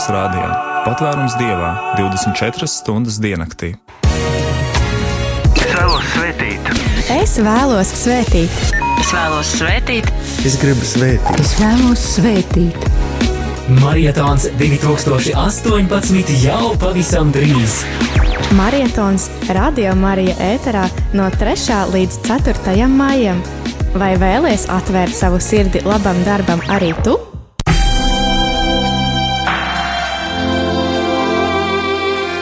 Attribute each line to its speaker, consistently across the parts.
Speaker 1: Latvijas rādio. Patvērums dievā 24 stundas diennaktī.
Speaker 2: Es vēlos svētīt.
Speaker 3: Es vēlos svētīt.
Speaker 4: Es vēlos svētīt.
Speaker 5: Es gribu svētīt.
Speaker 6: Es vēlos svētīt.
Speaker 7: Marietons 2018 jau pavisam drīz.
Speaker 3: Marietons Radio Marija ēterā no 3. līdz 4. maijam. Vai vēlies atvērt savu sirdi labam darbam arī tu?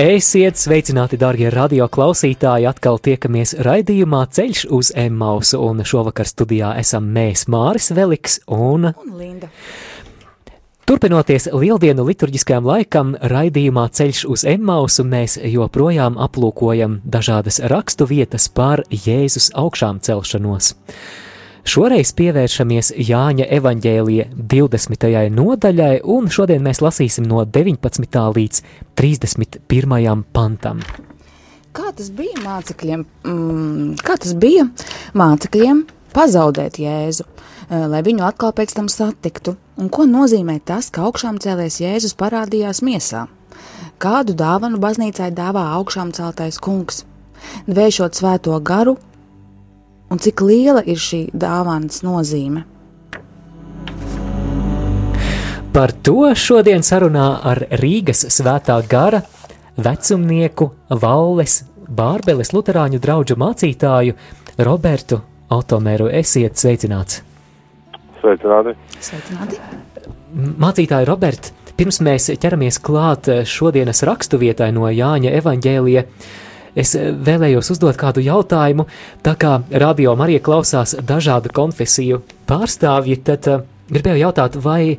Speaker 7: Esiet sveicināti, darbie radio klausītāji! Atkal tiekamies raidījumā Ceļš uz Emausu, un šovakar studijā esam mēs, Māris Veliks un,
Speaker 3: Un Linda.
Speaker 7: Turpinoties lieldienu liturģiskajam laikam, raidījumā Ceļš uz Emausu mēs joprojām aplūkojam dažādas rakstu vietas par Jēzus augšām celšanos. Šoreiz pievēršamies Jāņa evaņģēlija 20. nodaļai, un šodien mēs lasīsim no 19. līdz 31. pantam.
Speaker 8: Kā tas bija mācekļiem? Mm, kā tas bija mācekļiem pazaudēt Jēzu, eh, lai viņu atkal pēc tam satiktu? Un ko nozīmē tas, ka augšām cēlēs Jēzus parādījās miesā? Kādu dāvanu baznīcai dāvā augšām celtais kungs? Dvēšot svēto garu, un cik liela ir šī dāvanas nozīme?
Speaker 7: Par to šodien sarunā ar Rīgas svētā gara vecumnieku Valles Bārbeles Luterāņu draugu mācītāju Robertu Otomeru. Esiet sveicināts!
Speaker 9: Sveicināti!
Speaker 8: Sveicināti!
Speaker 7: Mācītāji Robert, pirms mēs ķeramies klāt šodienas raksturvietai no Jāņa evaņģēlija, es vēlējos uzdot kādu jautājumu. Tā kā radio Marija klausās dažādu konfesiju pārstāvji, tad uh, gribēju jautāt, vai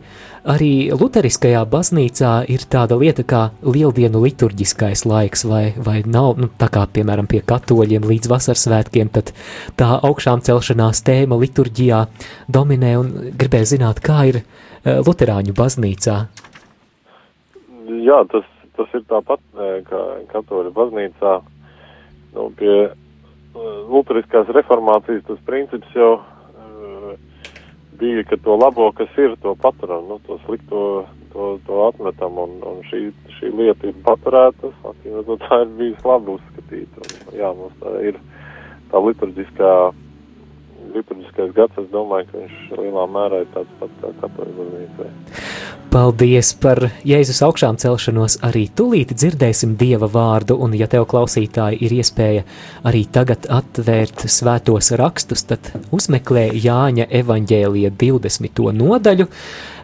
Speaker 7: arī Lutheriskajā baznīcā ir tāda lieta kā lieldienu liturģiskais laiks, vai, vai nav, nu, tā kā piemēram pie katoļiem līdz vasaras svētkiem, tad tā augšām celšanās tēma liturģijā dominē un gribēju zināt, kā ir uh, Luterāņu baznīcā.
Speaker 9: Jā, tas, tas ir tāpat kā katoļu baznīcā. Nu, pie Lutheriskās reformācijas tas princips jau uh, bija, ka to labo, kas ir, to paturam, nu, to slikto, to, to atmetam, un, un šī, šī lieta ir paturēta, acīm redzot, tā ir bijis labi uzskatīta. Un, jā, mums tā ir tā liturģiskā, liturģiskais gads, es domāju, ka viņš lielā mērā ir tāds pats kā katoļu baznīcai.
Speaker 7: Paldies par Jēzus augšām celšanos. Arī tūlīt dzirdēsim Dieva vārdu, un, ja tev klausītāji ir iespēja arī tagad atvērt svētos rakstus, tad uzmeklē Jāņa evaņģēlija 20. nodaļu.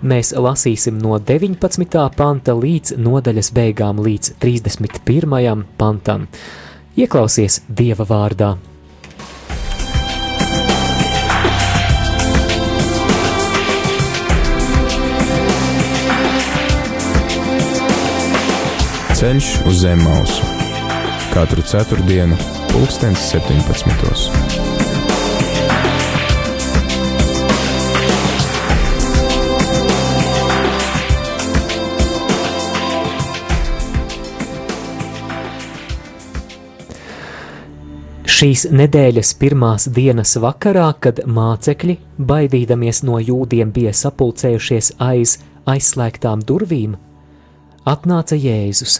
Speaker 7: Mēs lasīsim no 19. panta līdz nodaļas beigām, līdz 31. pantam. Ieklausies Dieva vārdā!
Speaker 5: Ceļš uz zem mausu. Katru ceturtdienu, pulkstens 17.
Speaker 7: Šīs nedēļas pirmās dienas vakarā, kad mācekļi, baidīdamies no jūdiem, bija sapulcējušies aiz aizslēgtām durvīm, atnāca Jēzus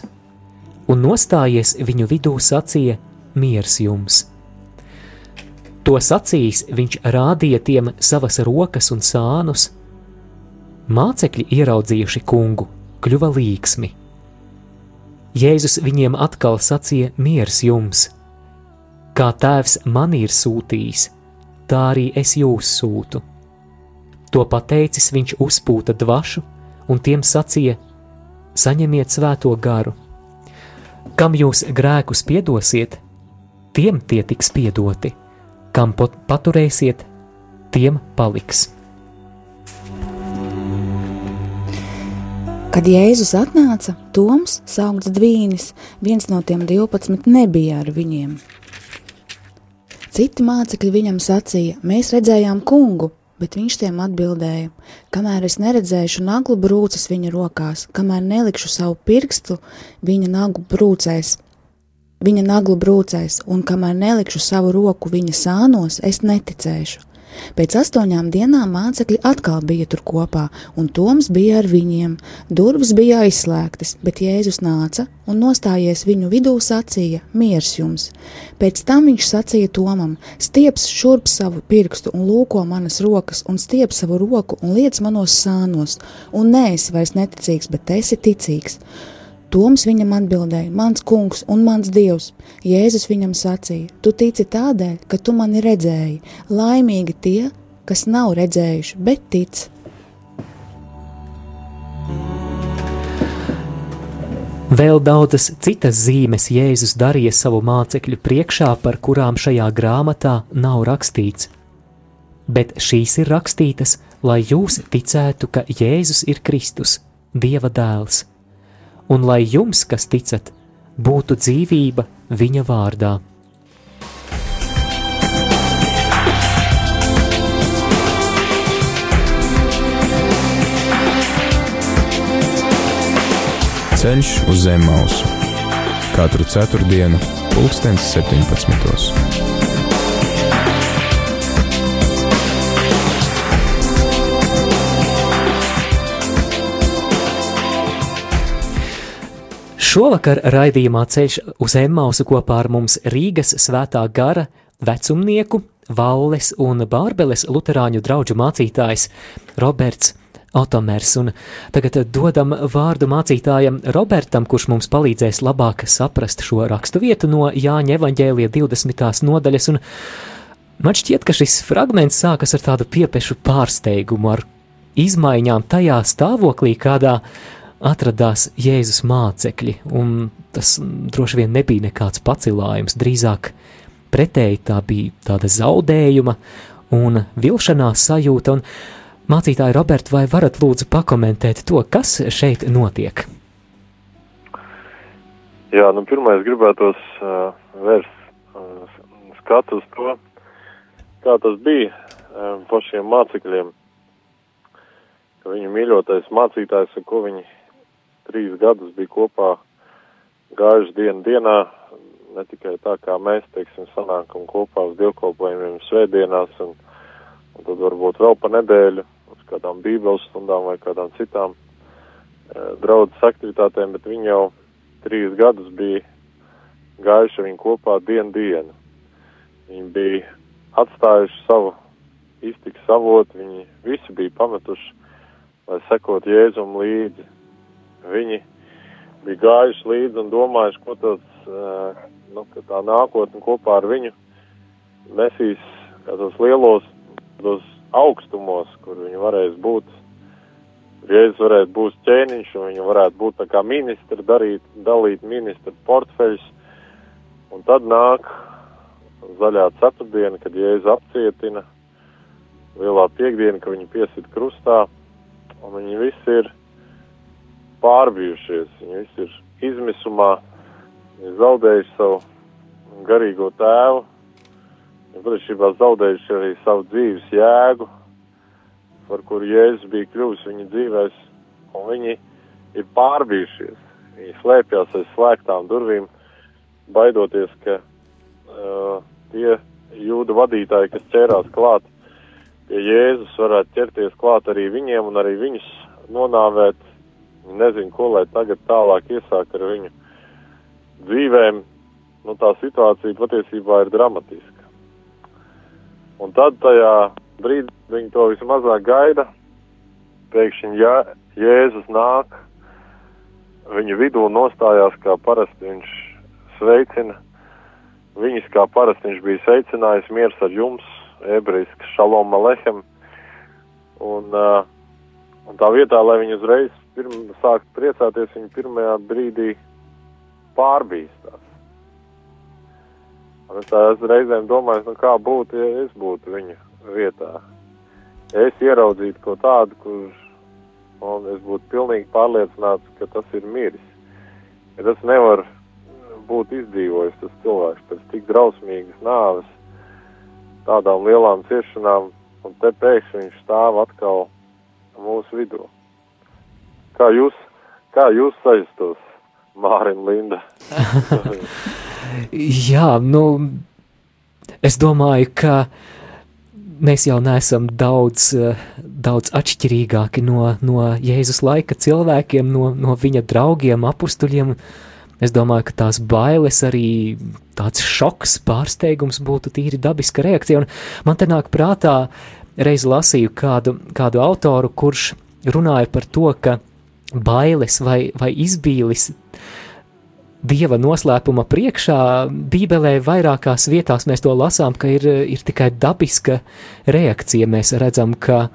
Speaker 7: un nostājies viņu vidū sacīja: Miers jums! To sacījis, viņš rādīja tiem savas rokas un sānus. Mācekļi ieraudzījuši kungu, kļuva līksmi. Jēzus viņiem atkal sacīja: Miers jums! Kā tēvs man ir sūtījis, tā arī es jūs sūtu. To pateicis, viņš uzpūta dvašu un tiem sacīja: Saņemiet svēto garu. Kam jūs grēkus piedosiet, tiem tie tiks piedoti, kam paturēsiet, tiem paliks.
Speaker 8: Kad Jēzus atnāca, Toms, saukts Dvīnis, viens no tiem 12, nebija ar viņiem. Citi mācekļi viņam sacīja: Mēs redzējām kungu, bet viņš tiem atbildēja: Kamēr es neredzēšu naglu brūces viņa rokās, kamēr nelikšu savu pirkstu viņa nagu brūcēs, viņa naglu brūcēs, un kamēr nelikšu savu roku viņa sānos, es neticēšu. Pēc astoņām dienām mācekļi atkal bija tur kopā, un Toms bija ar viņiem. Durvis bija aizslēgtas, bet Jēzus nāca un nostājies viņu vidū sacīja: Miers jums! Pēc tam viņš sacīja Tomam: Stieps šurp savu pirkstu un lūko manas rokas, un stiep savu roku un liec manos sānos, un nē, es vairs neticīgs, bet esi ticīgs. Toms viņam atbildēja: Mans kungs un mans dievs. Jēzus viņam sacīja: Tu tici tādēļ, ka tu mani redzēji. Laimīgi tie, kas nav redzējuši, bet tic.
Speaker 7: Vēl daudzas citas zīmes Jēzus darīja savu mācekļu priekšā, par kurām šajā grāmatā nav rakstīts. Bet šīs ir rakstītas, lai jūs ticētu, ka Jēzus ir Kristus, Dieva dēls un lai jums, kas ticat, būtu dzīvība viņa vārdā.
Speaker 5: Ceļš uz zem mausu katru ceturtdienu, pulkstens 17.
Speaker 7: Šovakar raidījumā ceļš uz Emmausu kopā ar mums Rīgas svētā gara vecumnieku, Valles un Bārbeles luterāņu draugu mācītājs Roberts Otomers. Un tagad dodam vārdu mācītājam Robertam, kurš mums palīdzēs labāk saprast šo rakstu vietu no Jāņa evaņģēlija 20. nodaļas. Un man šķiet, ka šis fragments sākas ar tādu piepešu pārsteigumu, ar izmaiņām tajā stāvoklī, kādā atradās Jēzus mācekļi, un tas droši vien nebija nekāds pacilājums, drīzāk pretēji tā bija tāda zaudējuma un vilšanās sajūta, un mācītāji Robert, vai varat lūdzu pakomentēt to, kas šeit notiek?
Speaker 9: Jā, nu pirmais gribētos uh, vērst uh, skatu uz to, kā tas bija uh, pašiem mācekļiem, ka viņu mīļotais mācītājs, ar ko viņi trīs gadus bija kopā gājuši dienu dienā, ne tikai tā kā mēs, teiksim, sanākam kopā uz dievkalpojumiem svētdienās un, un tad varbūt vēl pa nedēļu uz kādām bībeles stundām vai kādām citām e, draudzes aktivitātēm, bet viņi jau trīs gadus bija gājuši viņu kopā dienu dienu. Viņi bija atstājuši savu iztiks avotu, viņi visi bija pametuši, lai sekot Jēzum līdzi viņi bija gājuši līdzi un domājuši, ko tas, uh, nu, tā nākotne kopā ar viņu nesīs tos lielos tos augstumos, kur viņi varēs būt. Jēzus varētu būt ķēniņš, un viņi varētu būt tā kā ministri, darīt, dalīt ministru portfeļus. Un tad nāk zaļā ceturtdiena, kad Jēzus apcietina, lielā piekdiena, ka viņi piesit krustā, un viņi visi ir pārbijušies, viņi visi ir izmisumā, viņi zaudējuši savu garīgo tēvu, viņi patiesībā zaudējuši arī savu dzīves jēgu, par kuru Jēzus bija kļuvis viņa dzīvēs, un viņi ir pārbijušies. Viņi slēpjas aiz slēgtām durvīm, baidoties, ka uh, tie jūda vadītāji, kas ķērās klāt pie Jēzus, varētu ķerties klāt arī viņiem un arī viņus nonāvēt nezinu, ko lai tagad tālāk iesāk ar viņu dzīvēm, nu tā situācija patiesībā ir dramatiska. Un tad tajā brīdī viņi to vismazāk gaida, pēkšņi ja Jēzus nāk, viņu vidū nostājās kā parasti viņš sveicina, viņas kā parasti viņš bija sveicinājis miers ar jums, ebrejiski šalom alehem, un, uh, un tā vietā, lai viņi uzreiz pirm, sākt priecāties, viņi pirmajā brīdī pārbīstās. Un es tā reizēm domāju, nu kā būtu, ja es būtu viņa vietā. Ja es ieraudzītu ko tādu, kurš, un es būtu pilnīgi pārliecināts, ka tas ir miris. Ja tas nevar būt izdzīvojis tas cilvēks pēc tik drausmīgas nāves, tādām lielām ciešanām, un te pēkšņi viņš stāv atkal mūsu vidū. Kā jūs, kā jūs sajustos, Mārim Linda?
Speaker 7: Jā, nu, es domāju, ka mēs jau neesam daudz, daudz atšķirīgāki no, no Jēzus laika cilvēkiem, no, no viņa draugiem, apstuļiem. Es domāju, ka tās bailes arī tāds šoks, pārsteigums būtu tīri dabiska reakcija. Un man te nāk prātā, reiz lasīju kādu, kādu autoru, kurš runāja par to, ka bailes vai, vai izbīlis dieva noslēpuma priekšā, Bībelē vairākās vietās mēs to lasām, ka ir, ir tikai dabiska reakcija. Mēs redzam, ka,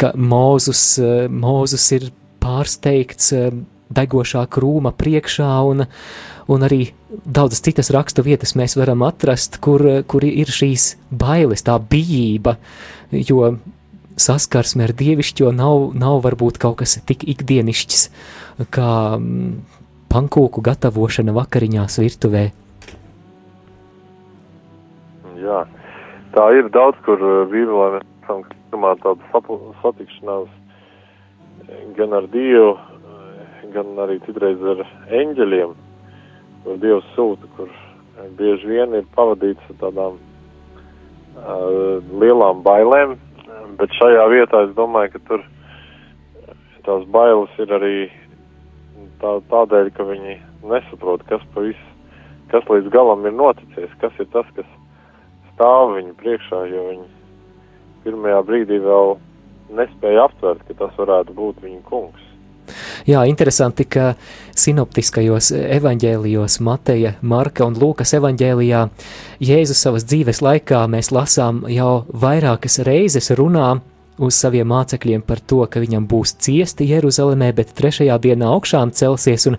Speaker 7: ka Mūzus, Mūzus ir pārsteigts degošā krūma priekšā, un, un arī daudzas citas rakstu vietas mēs varam atrast, kur, kur ir šīs bailes, tā bijība, jo saskarsme ar dievišķo nav, nav varbūt kaut kas tik ikdienišķs, kā pankūku gatavošana vakariņās virtuvē.
Speaker 9: Jā, tā ir daudz, kur Bībelē mēs esam domā tādu satikšanās gan ar Dievu, gan arī citreiz ar eņģeļiem, kur Dievs sūta, kur bieži vien ir pavadīts ar tādām uh, lielām bailēm, bet šajā vietā es domāju, ka tur tās bailes ir arī tā, tādēļ, ka viņi nesaprot, kas pa visu, kas līdz galam ir noticies, kas ir tas, kas stāv viņu priekšā, jo viņi pirmajā brīdī vēl nespēja aptvert, ka tas varētu būt viņa kungs.
Speaker 7: Jā, interesanti, ka sinoptiskajos evaņģēlijos, Mateja, Marka un Lūkas evaņģēlijā Jēzus savas dzīves laikā mēs lasām jau vairākas reizes runā uz saviem mācekļiem par to, ka viņam būs ciesti Jeruzalemē, bet trešajā dienā augšām celsies, un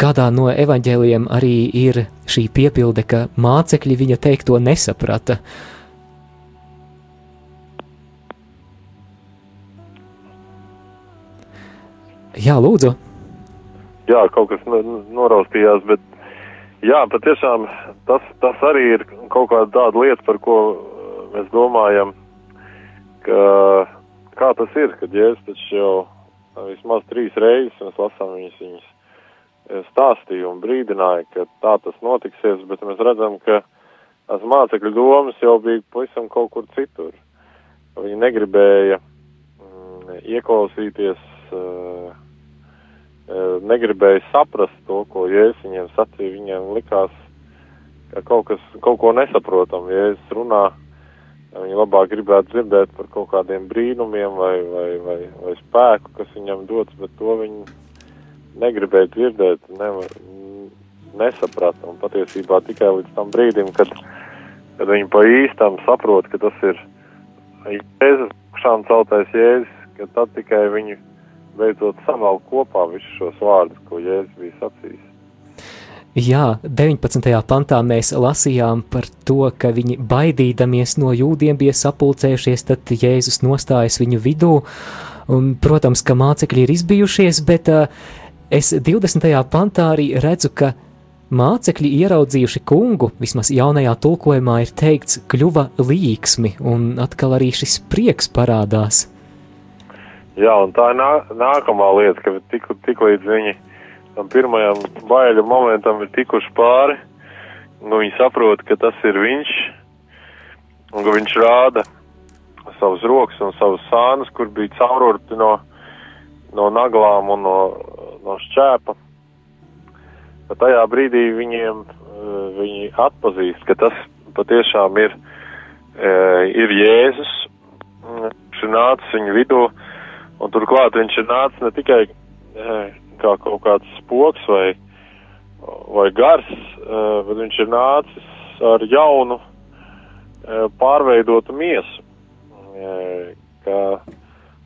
Speaker 7: kādā no evaņģēliem arī ir šī piepilde, ka mācekļi viņa teikto nesaprata. Jā, lūdzu.
Speaker 9: Jā, kaut kas noraustījās, bet jā, patiešām tas, tas arī ir kaut kāda tāda lieta, par ko mēs domājam ka, kā tas ir, kad Jēzus taču jau vismaz trīs reizes mēs lasām viņas, viņas e, stāstīja un brīdināja, ka tā tas notiksies, bet mēs redzam, ka tās mācekļu domas jau bija pavisam kaut kur citur. Viņi negribēja mm, ieklausīties, uh, negribēja saprast to, ko Jēzus viņiem sacīja. Viņiem likās, ka kaut kas, kaut ko nesaprotam, Jēzus runā Viņi labāk gribētu dzirdēt par kaut kādiem brīnumiem vai, vai, vai, vai spēku, kas viņam dots, bet to viņi negribēja dzirdēt, ne, nesaprata. Un patiesībā tikai līdz tam brīdim, kad, kad viņi pa īstam saprot, ka tas ir Jēzus, šāds celtais Jēzus, ka tad tikai viņi beidzot samalk kopā visus šos vārdus, ko Jēzus bija sacījis.
Speaker 7: Jā, 19. pantā mēs lasījām par to, ka viņi baidīdamies no jūdiem bija sapulcējušies, tad Jēzus nostājas viņu vidū, un, protams, ka mācekļi ir izbijušies, bet uh, es 20. pantā arī redzu, ka mācekļi ieraudzījuši kungu, vismaz jaunajā tulkojumā ir teikts, kļuva līksmi, un atkal arī šis prieks parādās.
Speaker 9: Jā, un tā ir nā, nākamā lieta, ka tik, tik līdz viņi tam pirmajam baiļu momentam ir tikuši pāri, nu viņi saprot, ka tas ir viņš, un ka viņš rāda savus rokas un savus sānus, kur bija caururti no, no naglām un no, no šķēpa. Tad tajā brīdī viņiem, eh, viņi atpazīst, ka tas patiešām ir, eh, ir Jēzus, viņš ir nācis viņu vidū, un turklāt viņš ir nācis ne tikai eh, kā kaut kāds spoks vai, vai gars, eh, bet viņš ir nācis ar jaunu eh, pārveidotu miesu. Ka,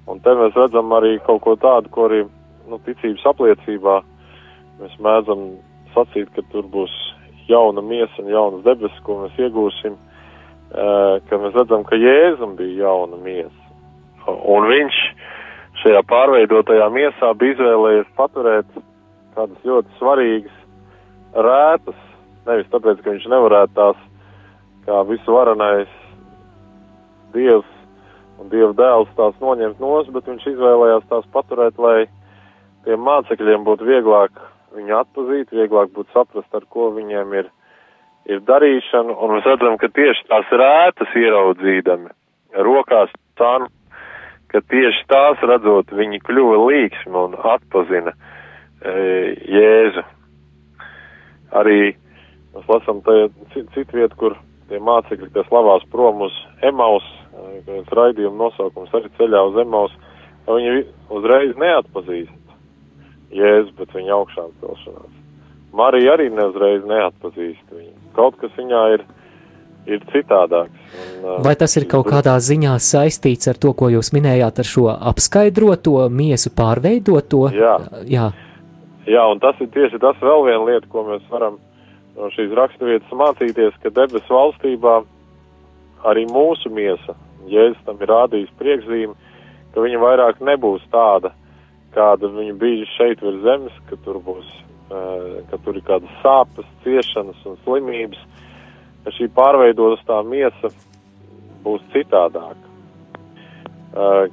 Speaker 9: un te mēs redzam arī kaut ko tādu, ko arī nu, ticības apliecībā mēs mēdzam sacīt, ka tur būs jauna miesa un jaunas debesis, ko mēs iegūsim, ka mēs redzam, ka Jēzum bija jauna miesa. Un viņš šajā pārveidotajā miesā bija izvēlējies paturēt kādas ļoti svarīgas rētas, nevis tāpēc, ka viņš nevarētu tās kā visu varenais Dievs un Dieva dēls tās noņemt nos, bet viņš izvēlējās tās paturēt, lai tiem mācekļiem būtu vieglāk viņu atpazīt, vieglāk būtu saprast, ar ko viņiem ir, ir darīšana, un mēs redzam, ka tieši tās rētas ieraudzīdami, rokās tānu, ka tieši tās redzot, viņi kļuva līksmi un atpazina e, Jēzu. Arī mēs lasam citu cit vietu, kur tie mācekļi, kas lavās prom uz Emaus, kāds raidījuma nosaukums arī ceļā uz Emaus, viņi uzreiz neatpazīst Jēzu, bet viņa augšām celšanās. Marija arī neuzreiz neatpazīst viņu. Kaut kas viņā ir, ir citādāks. Un,
Speaker 7: Vai tas ir kaut kādā ziņā saistīts ar to, ko jūs minējāt, ar šo apskaidroto miesu pārveidoto?
Speaker 9: Jā.
Speaker 7: Jā.
Speaker 9: Jā, un tas ir tieši tas vēl viena lieta, ko mēs varam no šīs raksturvietas mācīties, ka debesu valstībā arī mūsu miesa, Jēzus tam ir rādījis priekšzīmi, ka viņa vairāk nebūs tāda, kāda viņa bija šeit virs zemes, ka tur būs, ka tur ir kādas sāpes, ciešanas un slimības, ka šī pārveidotas tā miesa būs citādāka,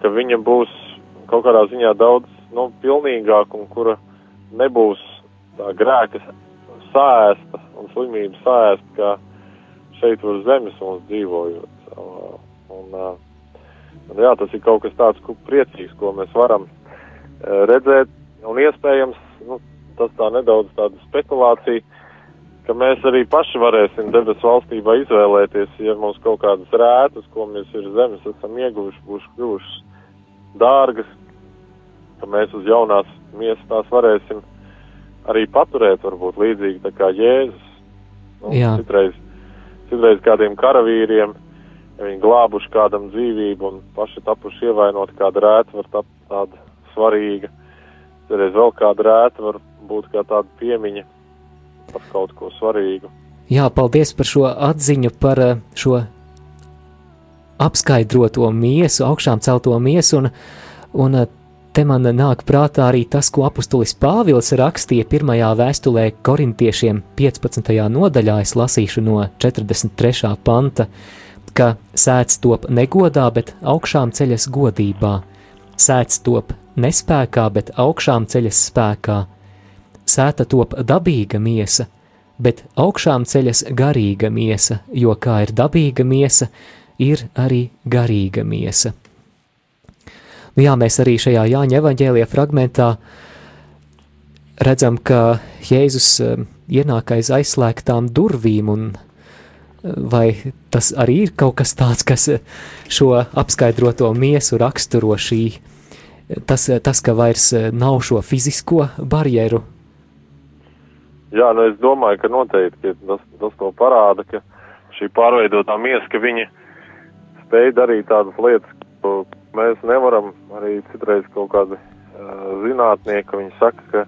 Speaker 9: ka viņa būs kaut kādā ziņā daudz, nu, pilnīgāka un kura nebūs tā grēka sāēsta un slimība sāēsta, kā šeit uz zemes mums dzīvojot. Un, un jā, tas ir kaut kas tāds priecīgs, ko mēs varam redzēt, un iespējams, nu, tas tā nedaudz tāda spekulācija, ka mēs arī paši varēsim debesu valstībā izvēlēties, ja mums kaut kādas rētas, ko mēs ir zemes esam ieguvuši, būs kļuvušas dārgas, ka mēs uz jaunās miesas tās varēsim arī paturēt, varbūt līdzīgi tā kā Jēzus. Nu, citreiz, citreiz kādiem karavīriem, ja viņi glābuši kādam dzīvību un paši tapuši ievainot kādu rētu, var tapt tāda svarīga. Citreiz vēl kāda rēta var būt kā tāda piemiņa par kaut ko svarīgu.
Speaker 7: Jā, paldies par šo atziņu, par eh, šo apskaidroto miesu, augšām celto miesu, un, un eh, te man nāk prātā arī tas, ko apustulis Pāvils rakstīja pirmajā vēstulē korintiešiem 15. nodaļā, es lasīšu no 43. panta, ka sēdz top negodā, bet augšām ceļas godībā, sēdz top nespēkā, bet augšām ceļas spēkā, sēta top dabīga miesa, bet augšām ceļas garīga miesa, jo kā ir dabīga miesa, ir arī garīga miesa. Nu jā, mēs arī šajā Jāņa evaņģēlijā fragmentā redzam, ka Jēzus eh, ienāk aiz aizslēgtām durvīm, un eh, vai tas arī ir kaut kas tāds, kas eh, šo apskaidroto miesu raksturo šī, tas, tas ka vairs nav šo fizisko barjeru?
Speaker 9: Jā, nu es domāju, ka noteikti tas, tas to parāda, ka šī pārveidotā miesa, ka viņi spēj darīt tādas lietas, ko mēs nevaram arī citreiz kaut kādi uh, zinātnieki, viņi saka, ka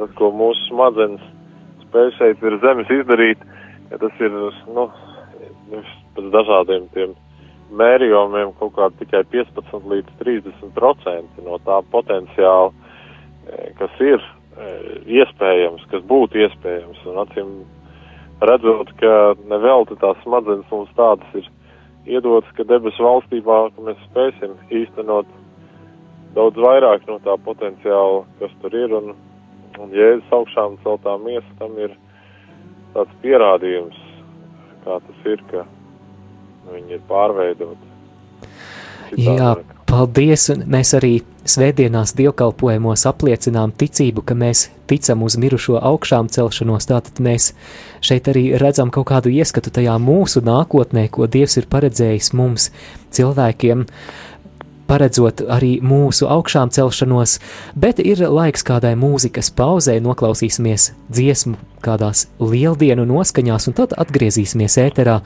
Speaker 9: tas, ko mūsu smadzenes spēj šeit virs zemes izdarīt, ja tas ir, nu, pēc dažādiem tiem mērījumiem kaut kā tikai 15 līdz 30 procenti no tā potenciāla, kas ir būtu iespējams, un acīm redzot, ka nevelti tās smadzenes mums tādas ir iedotas, ka debesu valstībā, ka mēs spēsim īstenot daudz vairāk no tā potenciāla, kas tur ir, un, un Jēzus augšām celtā miesa tam ir tāds pierādījums, kā tas ir, ka viņi ir pārveidoti.
Speaker 7: Jā, paldies, un mēs arī svētdienās dievkalpojumos apliecinām ticību, ka mēs ticam uz mirušo augšām celšanos, tātad mēs šeit arī redzam kaut kādu ieskatu tajā mūsu nākotnē, ko Dievs ir paredzējis mums, cilvēkiem, paredzot arī mūsu augšām celšanos, bet ir laiks kādai mūzikas pauzē, noklausīsimies dziesmu kādās lieldienu noskaņās, un tad atgriezīsimies ēterā.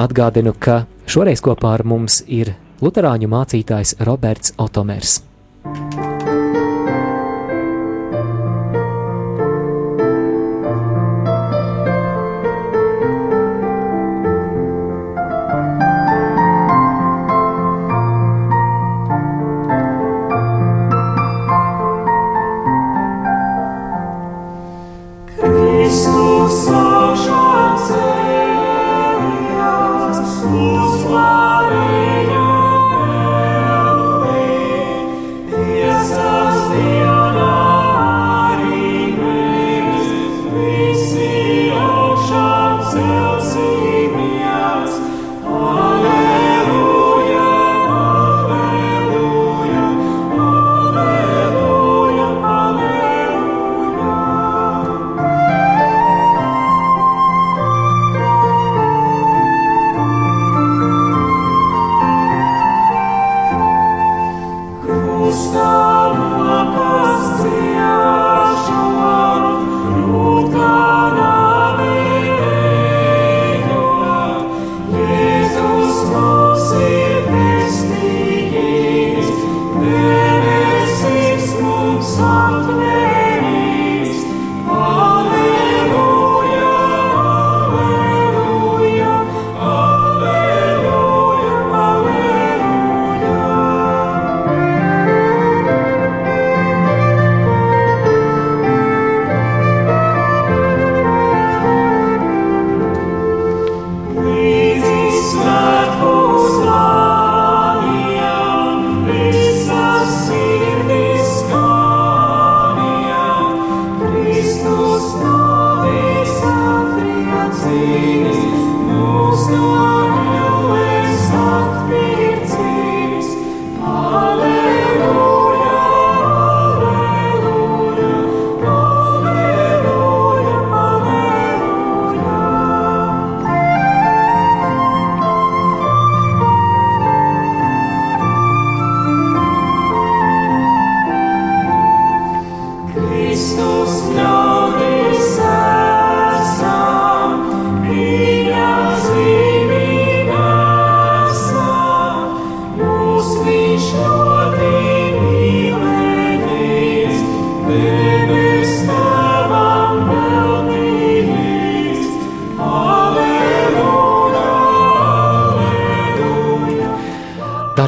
Speaker 7: Atgādinu, ka šoreiz kopā ar mums ir Lutāņu mācītājs Roberts Otomers.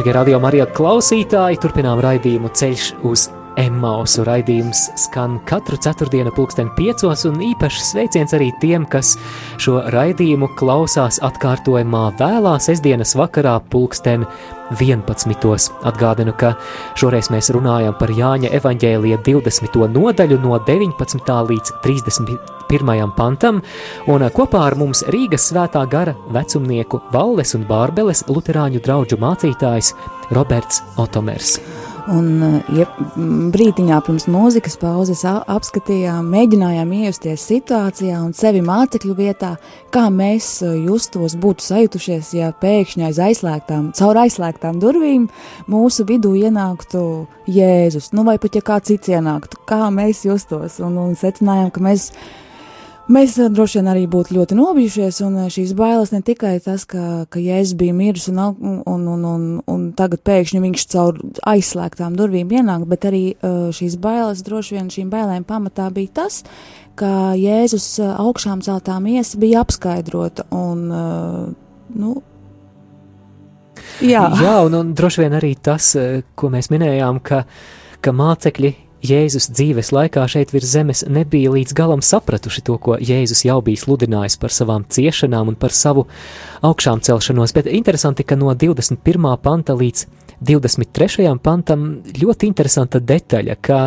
Speaker 7: Darbie radio Marija klausītāji, turpinām raidījumu ceļš uz Emmausu. Raidījums skan katru ceturtdienu, pulksten piecos, un īpaši sveiciens arī tiem, kas šo raidījumu klausās atkārtojumā vēlā sestdienas vakarā, pulksten 11. Atgādinu, ka šoreiz mēs runājam par Jāņa evaņģēlija 20. nodaļu no 19. līdz 31. pantam, un kopā ar mums Rīgas svētā gara vecumnieku Valles un Bārbeles luterāņu draugu mācītājs Roberts Otomers.
Speaker 8: Un ja, brīdiņā pirms mūzikas pauzes apskatījām, mēģinājām iejusties situācijā un sevi mācekļu vietā, kā mēs justos, būtu sajutušies, ja pēkšņi aiz aizslēgtām, caur aizslēgtām durvīm mūsu vidū ienāktu Jēzus, nu vai pat ja kā cits ienāktu, kā mēs justos, un, un secinājām, ka mēs Mēs eh, droši vien arī būtu ļoti nobijušies, un eh, šīs bailes ne tikai tas, ka, ka Jēzus bija miris un, un, un, un, un tagad pēkšņi viņš caur aizslēgtām durvīm ienāk, bet arī eh, šīs bailes, droši vien šīm bailēm pamatā bija tas, ka Jēzus augšām celtā miesa bija apskaidrota, un, nu,
Speaker 7: jā. Jā, un, un droši vien arī tas, ko mēs minējām, ka, ka mācekļi Jēzus dzīves laikā šeit virs zemes nebija līdz galam sapratuši to, ko Jēzus jau bija sludinājis par savām ciešanām un par savu augšām celšanos, bet interesanti, ka no 21. panta līdz 23. pantam ļoti interesanta detaļa, ka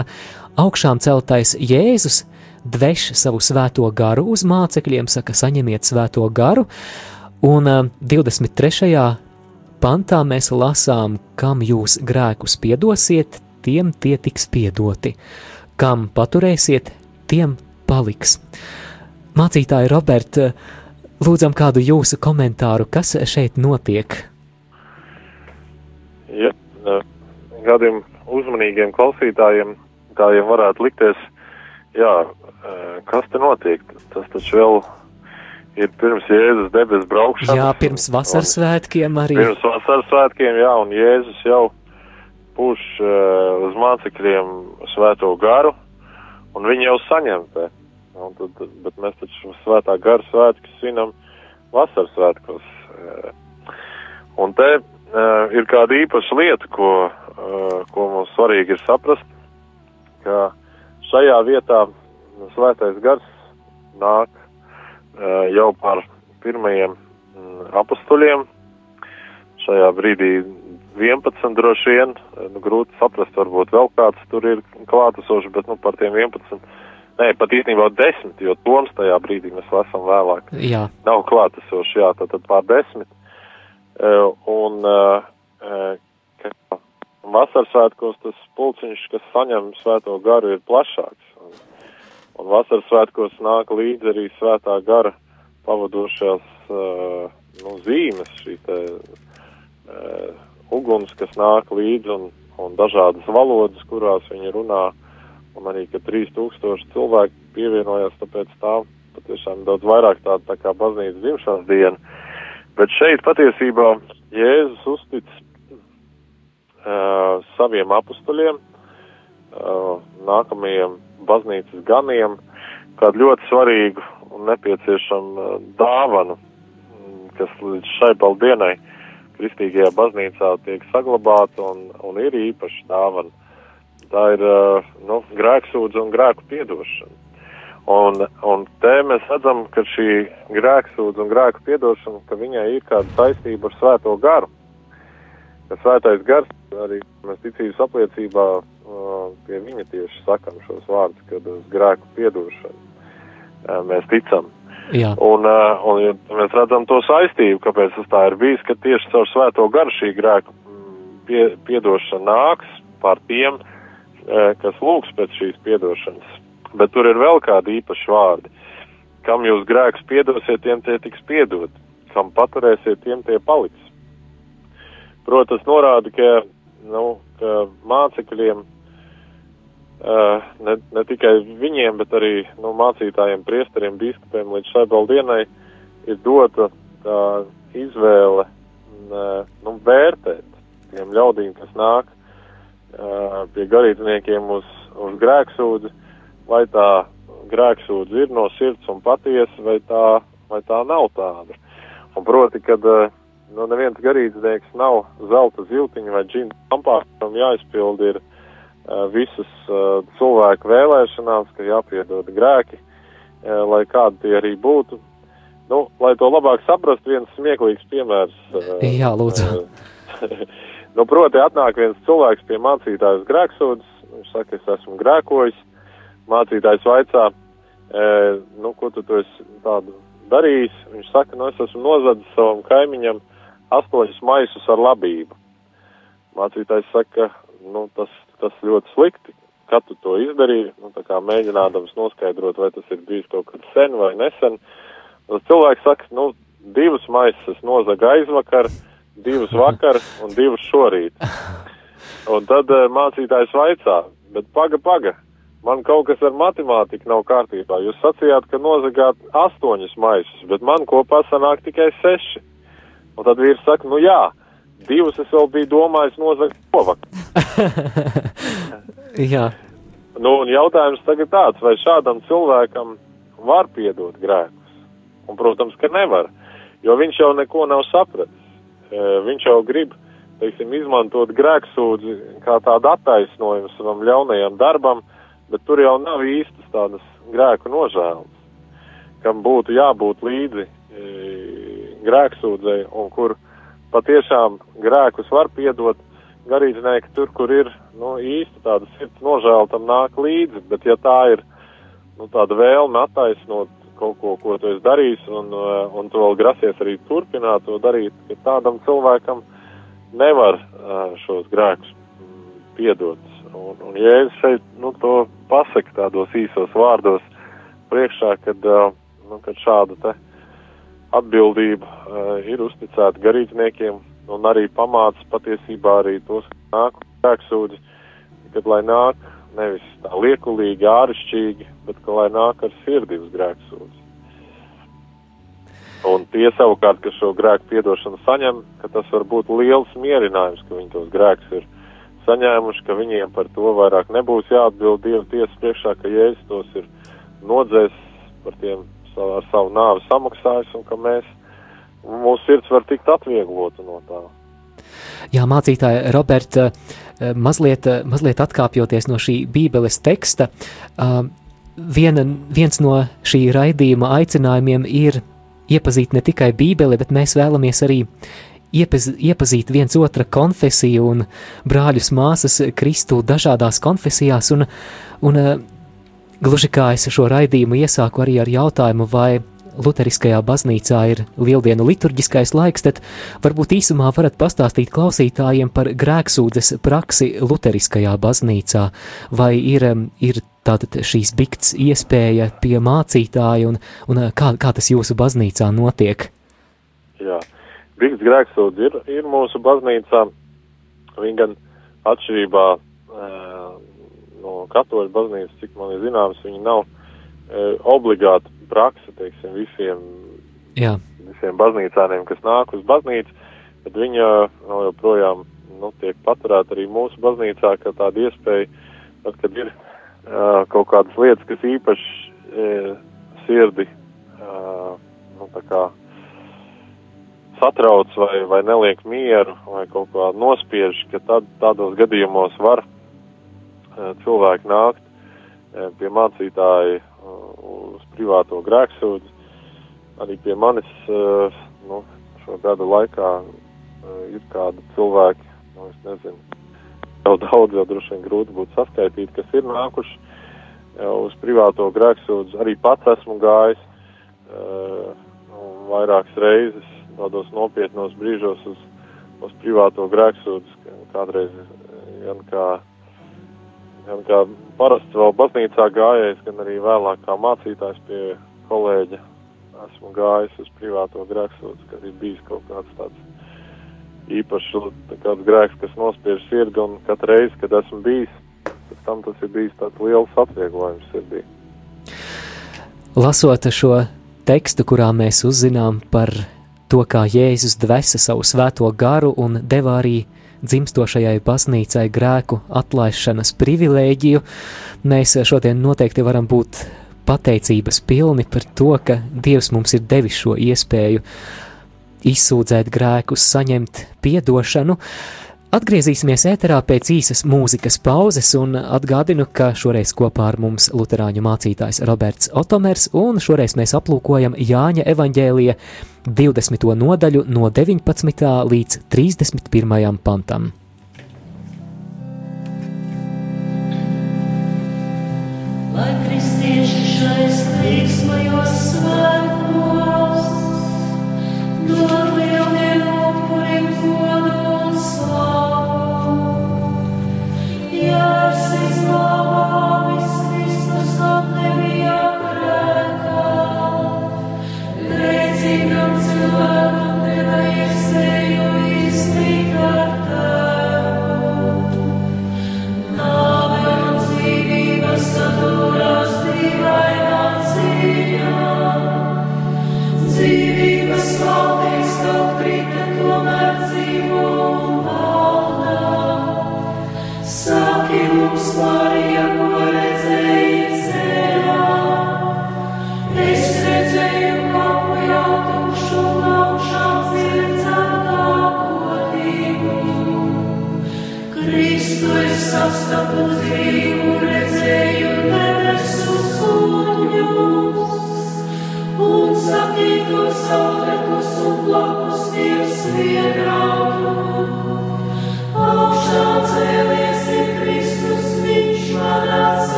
Speaker 7: augšām celtais Jēzus dveš savu svēto garu uz mācekļiem, saka, saņemiet svēto garu, un 23. pantā mēs lasām, kam jūs grēkus piedosiet, tiem tie tiks piedoti. Kam paturēsiet, tiem paliks. Mācītāji Robert, lūdzam kādu jūsu komentāru, kas šeit notiek?
Speaker 9: Ja, kādiem uzmanīgiem klausītājiem, jau varētu likties, jā, kas te notiek? Tas taču vēl ir pirms Jēzus debes braukšanas.
Speaker 7: Jā, pirms vasaras svētkiem arī.
Speaker 9: Pirms vasaras svētkiem, jā, un Jēzus jau pūš uh, uz mācekļiem svēto garu, un viņi jau saņem te. Un tad, bet mēs taču svētā gara svētkus svinam vasaras svētkos. Uh, un te uh, ir kāda īpaša lieta, ko, uh, ko mums svarīgi ir saprast, ka šajā vietā svētais gars nāk uh, jau par pirmajiem mm, apustuļiem. Šajā brīdī 11 droši vien, nu, grūti saprast, varbūt vēl kāds tur ir klātesošs, bet, nu, par tiem 11, nē, pat īstenībā 10, jo Toms tajā brīdī mēs esam vēlāk.
Speaker 7: Jā.
Speaker 9: Nav klātesošs, jā, tad, tad pār 10. Uh, un, uh, ka vasaras svētkos tas pulciņš, kas saņem svēto garu, ir plašāks. Un, un vasaras svētkos nāk līdzi arī svētā gara pavadošās, uh, nu, zīmes, šī te, uh, uguns, kas nāk līdzi un, un dažādas valodas, kurās viņi runā, un arī, ka 3000 cilvēki pievienojās, tāpēc tā patiešām daudz vairāk tāda tā kā baznīcas dzimšanas diena. Bet šeit patiesībā Jēzus uztic uh, saviem apustuļiem, uh, nākamajiem baznīcas ganiem, kādu ļoti svarīgu un nepieciešamu dāvanu, kas līdz šai paldienai uh, kristīgajā baznīcā tiek saglabāta un, un ir īpaša dāvana. Tā ir nu, grēksūdze un grēku piedošana. Un, un te mēs redzam, ka šī grēksūdze un grēku piedošana, ka viņai ir kāda saistība ar svēto garu. Ka svētais gars arī mēs ticības apliecībā pie viņa tieši sakam šos vārdus, kad uz grēku piedošanu mēs ticam.
Speaker 7: Jā.
Speaker 9: Un, uh, un mēs redzam to saistību, kāpēc tas tā ir bijis, ka tieši caur svēto garu šī grēka mm, pie, piedošana nāks pār tiem, uh, kas lūgs pēc šīs piedošanas. Bet tur ir vēl kādi īpaši vārdi. Kam jūs grēkus piedosiet, tiem tie tiks piedot. Kam paturēsiet, tiem tie paliks. Protams, norāda, ka, nu, ka mācekļiem ne, ne tikai viņiem, bet arī nu, mācītājiem, priesteriem, biskupiem līdz šai baldienai ir dota tā izvēle uh, nu, vērtēt tiem ļaudīm, kas nāk pie garīdzniekiem uz, uz grēksūdzi, vai tā grēksūdzi ir no sirds un patiesa, vai tā, vai tā nav tāda. Un proti, kad nu, neviens garīdznieks nav zelta ziltiņa vai džina lampā, kam jāizpild ir visas uh, cilvēku vēlēšanās, ka jāpiedod grēki, uh, lai kādi tie arī būtu. Nu, lai to labāk saprastu, viens smieklīgs piemērs.
Speaker 7: Jā, lūdzu.
Speaker 9: Nu, proti, atnāk viens cilvēks pie mācītājas grēksūdas, viņš saka, es esmu grēkojis, mācītājs vaicā, e, nu, ko tu, tu esi tādu darījis, viņš saka, nu, es esmu nozadzis savam kaimiņam astoņus maisus ar labību. Mācītājs saka, nu, tas, tas ļoti slikti, kad tu to izdarīji, nu, tā kā mēģinādams noskaidrot, vai tas ir bijis kaut kad sen vai nesen. Tas cilvēks saka, nu, divus maisus es nozagu aizvakar, divus vakar un divus šorīt. Un tad uh, mācītājs vaicā, bet paga, paga, man kaut kas ar matemātiku nav kārtībā. Jūs sacījāt, ka nozagāt astoņus maisus, bet man kopā sanāk tikai seši. Un tad vīrs saka, nu jā, divus es vēl biju domājis nozagt šovakar.
Speaker 7: Jā,
Speaker 9: Nu, un jautājums tagad tāds, vai šādam cilvēkam var piedot grēkus? Un, protams, ka nevar, jo viņš jau neko nav sapratis. E, viņš jau grib, teiksim, izmantot grēksūdzi kā tādu attaisnojumu savam ļaunajam darbam, bet tur jau nav īstas tādas grēku nožēlas, kam būtu jābūt līdzi e, grēksūdzei un kur patiešām grēkus var piedot garīdznieki tur, kur ir nu, īsti tāda sirds nožēla, tam nāk līdzi. Bet, ja tā ir nu, tāda vēlme attaisnot kaut ko, ko tu esi darījis, un, uh, un tu vēl grasies arī turpināt to darīt, ka tādam cilvēkam nevar uh, šos grēkus mm, piedot. Un, un Jēzus šeit nu, to pasaka tādos īsos vārdos priekšā, kad, uh, nu, kad šāda te atbildība uh, ir uzticēta garīdzniekiem un arī pamāca patiesībā arī tos, kas nāk grēksūdzi, kad lai nāk nevis tā liekulīgi, āršķirīgi, bet ka lai nāk ar sirdi uz grēksūdzi. Un tie savukārt, kas šo grēku piedošanu saņem, ka tas var būt liels mierinājums, ka viņi tos grēkus ir saņēmuši, ka viņiem par to vairāk nebūs jāatbild Dieva tiesas priekšā, ka Jēzus tos ir nodzēs par tiem ar savu nāvi samaksājis un ka mēs, mūsu sirds var tikt atvieglota no tā.
Speaker 7: Jā, mācītāja Roberta, mazliet, mazliet atkāpjoties no šī Bībeles teksta, viena, viens no šī raidījuma aicinājumiem ir iepazīt ne tikai Bībeli, bet mēs vēlamies arī iepaz, iepazīt viens otra konfesiju un brāļus māsas Kristu dažādās konfesijās, un, un gluži kā es šo raidījumu iesāku arī ar jautājumu, vai Lutheriskajā baznīcā ir lieldienu liturģiskais laiks, tad varbūt īsumā varat pastāstīt klausītājiem par grēksūdzes praksi Lutheriskajā baznīcā, vai ir, ir tātad šīs bikts iespēja pie mācītāja un, un kā, kā tas jūsu baznīcā notiek?
Speaker 9: Jā, bikts grēksūdze ir, ir mūsu baznīcā, viņa gan atšķirībā katoļu baznīcas, cik man ir zināms, viņa nav e, obligāti praksa, teiksim, visiem,
Speaker 7: Jā.
Speaker 9: visiem baznīcāniem, kas nāk uz baznīcu, bet viņa no, joprojām nu, tiek paturēta arī mūsu baznīcā, kā tāda iespēja, tad, kad ir uh, kaut kādas lietas, kas īpaši uh, sirdi uh, nu, kā satrauc vai, vai neliek mieru vai kaut kā nospiež, ka tad, tādos gadījumos var cilvēki nākt uh, pie mācītāja uz privāto grēksūdzi. Arī pie manis nu, šo gadu laikā ir kādi cilvēki, nu, es nezinu, jau daudz, jau droši vien grūti būtu saskaitīt, kas ir nākuši uz privāto grēksūdzi. Arī pats esmu gājis nu, vairākas reizes tādos nopietnos brīžos uz, uz privāto grēksūdus, kādreiz gan kā, gan kā parasts vēl baznīcā gājējis, gan arī vēlāk kā mācītājs pie kolēģa esmu gājis uz privāto grēksūdus, kad ir bijis kaut kāds tāds īpašs kāds grēks, kas nospiež sirdi, un katru reizi, kad esmu bijis, pēc tam tas ir bijis tāds liels atvieglojums sirdī.
Speaker 7: Lasot šo tekstu, kurā mēs uzzinām par to, kā Jēzus dvesa savu svēto garu un deva arī dzimstošajai baznīcai grēku atlaišanas privilēģiju, mēs šodien noteikti varam būt pateicības pilni par to, ka Dievs mums ir devis šo iespēju izsūdzēt grēkus, saņemt piedošanu. Atgriezīsimies ēterā pēc īsas mūzikas pauzes un atgādinu, ka šoreiz kopā ar mums luterāņu mācītājs Roberts Otomers un šoreiz mēs aplūkojam Jāņa evaņģēlija 20. nodaļu no 19. līdz 31. pantam.
Speaker 6: Lai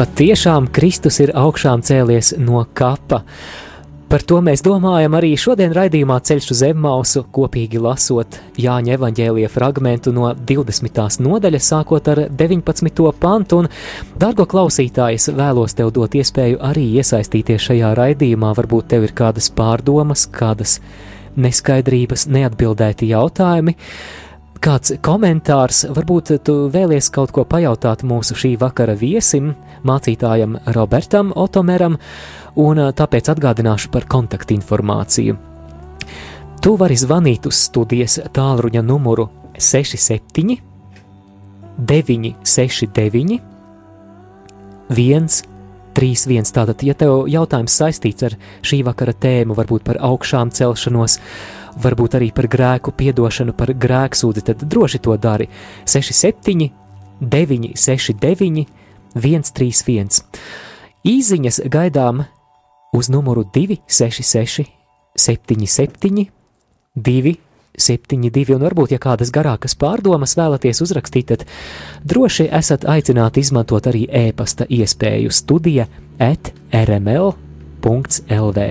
Speaker 7: Patiešām Kristus ir augšām cēlies no kapa. Par to mēs domājam arī šodien raidījumā Ceļš uz Zemmausu, kopīgi lasot Jāņa evaņģēlīja fragmentu no 20. nodaļas, sākot ar 19. pantu. Un, dargo klausītājs, vēlos tev dot iespēju arī iesaistīties šajā raidījumā. Varbūt tev ir kādas pārdomas, kādas neskaidrības, neatbildēti jautājumi. Kāds komentārs, varbūt tu vēlies kaut ko pajautāt mūsu šī vakara viesim, mācītājam Robertam Otomeram, un tāpēc atgādināšu par kontaktinformāciju. Tu vari zvanīt uz studijas tālruņa numuru 67, 969, 131. Tātad, ja tev jautājums saistīts ar šī vakara tēmu, varbūt par augšām celšanos, varbūt arī par grēku piedošanu, par grēksūdi, tad droši to dari 67, 969, 131. Īziņas gaidām uz numuru 266, 77, 272, un varbūt, ja kādas garākas pārdomas vēlaties uzrakstīt, tad droši esat aicināti izmantot arī e-pasta iespēju studija at rml.lv.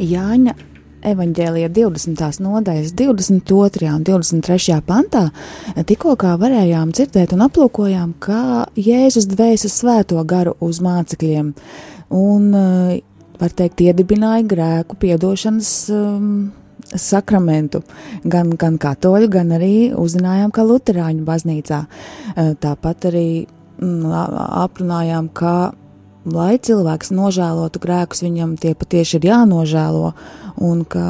Speaker 8: Jāņa evanģēlija 20. nodaļas 22. un 23. pantā tikko varējām dzirdēt un aplūkojām, kā Jēzus dvēsa svēto garu uz mācekļiem un, eh, var teikt, iedibināja grēku piedošanas um, sakramentu. Gan, gan katoļu, gan arī uzzinājām, ka Lutāņu baznīcā. Eh, Tāpat arī mm, aprunājām, ka lai cilvēks nožēlotu grēkus, viņam tie patiešām ir jānožēlo, un ka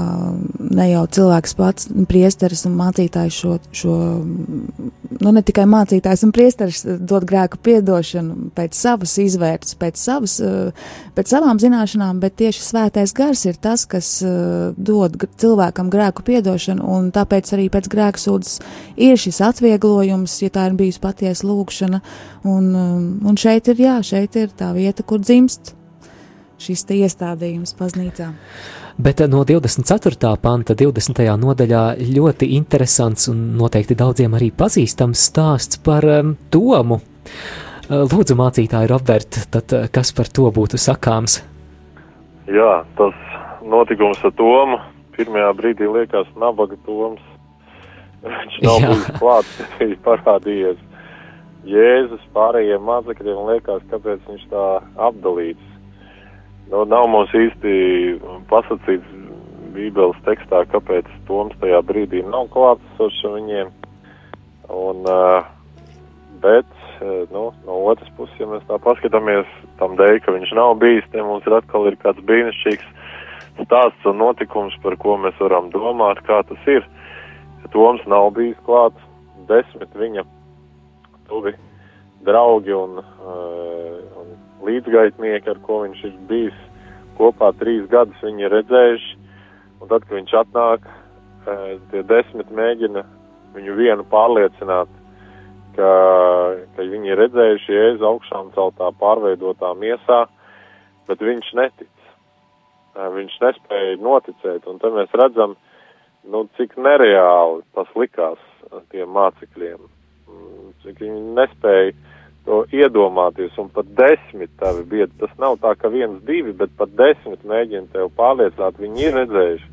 Speaker 8: ne jau cilvēks pats, priesteris un mācītājs šo, šo, nu ne tikai mācītājs un priesteris dod grēku piedošanu pēc savas izvērtas, pēc, savas, pēc savām zināšanām, bet tieši svētais gars ir tas, kas dod cilvēkam grēku piedošanu, un tāpēc arī pēc grēku sūdzes ir šis atvieglojums, ja tā ir bijusi patiesa lūkšana, un, un šeit ir, jā, šeit ir tā vieta, kur dzimst šis iestādījums baznīcā.
Speaker 7: Bet no 24. panta 20. nodaļā ļoti interesants un noteikti daudziem arī pazīstams stāsts par um, Tomu. Lūdzu, mācītāji, Robert, tad kas par to būtu sakāms?
Speaker 9: Jā, tas notikums ar Tomu pirmajā brīdī liekas nabaga Toms. Viņš nav
Speaker 7: Jā.
Speaker 9: bijis klāts, ir parādījies. Jēzus pārējiem mācekļiem liekas, kāpēc viņš tā apdalīts. Nu, nav mums īsti pasakīts Bībeles tekstā, kāpēc Toms tajā brīdī nav klātsošs viņiem. Un, uh, bet, uh, nu, no otras puses, ja mēs tā paskatāmies tam dēļ, ka viņš nav bijis, te mums ir atkal ir kāds brīnišķīgs stāsts un notikums, par ko mēs varam domāt, kā tas ir. Toms nav bijis klāts, desmit viņa tuvi draugi un, uh, un līdzgaitnieki, ar ko viņš ir bijis kopā trīs gadus, viņi ir redzējuši. Un tad, kad viņš atnāk, uh, tie desmit mēģina viņu vienu pārliecināt, ka, ka viņi ir redzējuši jēzu augšām celtā pārveidotā miesā, bet viņš netic. Uh, viņš nespēja noticēt, un tad mēs redzam, nu, cik nereāli tas likās tiem mācekļiem. Cik viņi nespēja to iedomāties, un pat desmit tavi biedri. Tas nav tā, ka viens, divi, bet pat desmit mēģina tev pārliecināt, viņi ir redzējuši.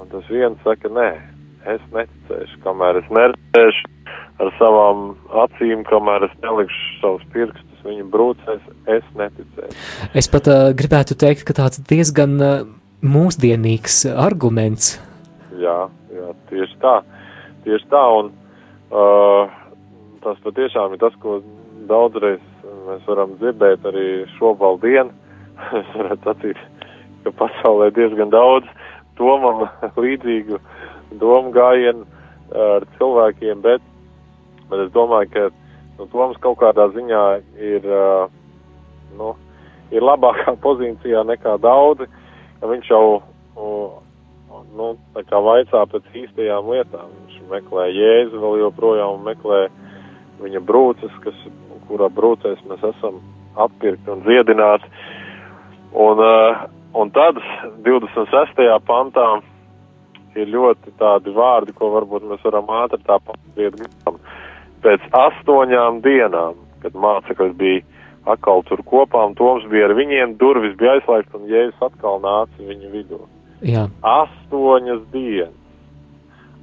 Speaker 9: Un tas viens saka, nē, es neticēšu, kamēr es neredzēšu ar savām acīm, kamēr es nelikšu savus pirkstus viņa brūcēs, es neticēšu.
Speaker 7: Es pat uh, gribētu teikt, ka tāds diezgan uh, mūsdienīgs arguments.
Speaker 9: Jā, jā, tieši tā. Tieši tā, un uh, tas patiešām ir tas, ko daudzreiz mēs varam dzirdēt arī šobaldien. es varētu sacīt, ka pasaulē diezgan daudz domam līdzīgu domu gājienu ar cilvēkiem, bet, bet es domāju, ka nu, Toms kaut kādā ziņā ir, uh, nu, ir labākā pozīcijā nekā daudzi, viņš jau, nu, vaicā pēc īstajām lietām. Viņš meklē jēzu vēl joprojām un meklē viņa brūces, kas, kurā brūcēs mēs esam appirkti un dziedināti. Un, uh, un tad 26. pantā ir ļoti tādi vārdi, ko varbūt mēs varam ātri tā paspiet gribam. Pēc astoņām dienām, kad mācekļi bija atkal tur kopā un Toms bija ar viņiem, durvis bija aizslēgts un Jēzus atkal nāca viņu vidū.
Speaker 7: Jā,
Speaker 9: Astoņas dienas.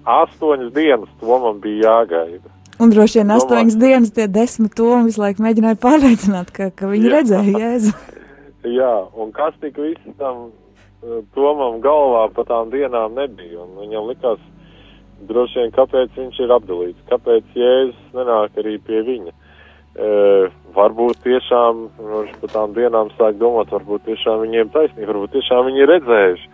Speaker 9: Astoņas dienas Tomam bija jāgaida.
Speaker 8: Un droši vien astoņas dienas tie desmit tomi visu laiku mēģināja pārliecināt, ka, ka viņi
Speaker 9: Jā.
Speaker 8: redzēja Jēzu.
Speaker 9: Jā, un kas tik viss tam uh, Tomam galvā pa tām dienām nebija, un viņam likās droši vien, kāpēc viņš ir apdalīts, kāpēc Jēzus nenāk arī pie viņa. E, varbūt tiešām, viņš pa tām dienām sāk domāt, varbūt tiešām viņiem taisnība, varbūt tiešām viņi ir redzējuši.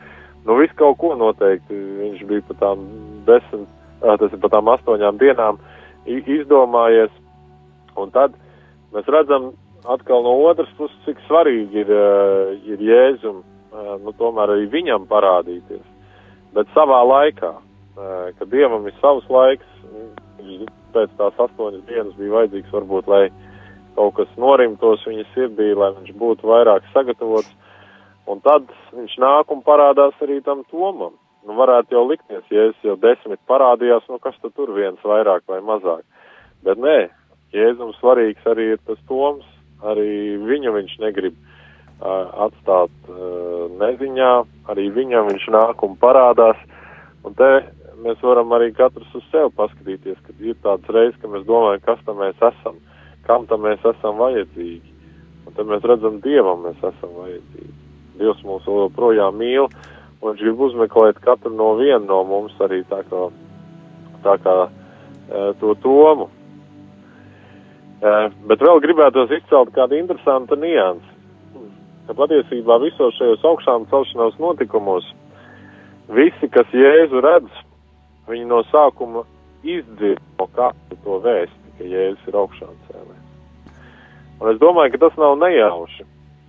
Speaker 9: Nu, visu kaut ko noteikti, viņš bija pa tām desmit, ā, tas ir pa tām astoņām dienām i- izdomājies, un tad mēs redzam atkal no otras puses, cik svarīgi ir, uh, ir Jēzum, uh, nu, tomēr arī viņam parādīties. Bet savā laikā, uh, kad Dievam ir savs laiks, viņš pēc tās astoņas dienas bija vajadzīgs varbūt, lai kaut kas norimtos viņa sirdī, lai viņš būtu vairāk sagatavots. Un tad viņš nāk un parādās arī tam Tomam. Nu, varētu jau likties, ja es jau desmit parādījās, nu kas tad tur viens vairāk vai mazāk. Bet nē, Jēzum svarīgs arī ir tas Toms, arī viņu viņš negrib uh, atstāt uh, neziņā, arī viņam viņš nāk un parādās. Un te mēs varam arī katrs uz sevi paskatīties, kad ir tāds reizes, ka mēs domājam, kas tam mēs esam, kam tam mēs esam vajadzīgi. Un tad mēs redzam, Dievam mēs esam vajadzīgi. Dievs mūs joprojām mīl, un viņš grib uzmeklēt katru no vienu no mums arī tā kā, tā kā e, to tomu. E, bet vēl gribētos izcelt kādu interesantu niansu. ka patiesībā visos šajos augšām celšanās notikumos visi, kas Jēzu redz, viņi no sākuma izdzird no kāda to vēsti, ka Jēzus ir augšām cēlēs. Un es domāju, ka tas nav nejauši,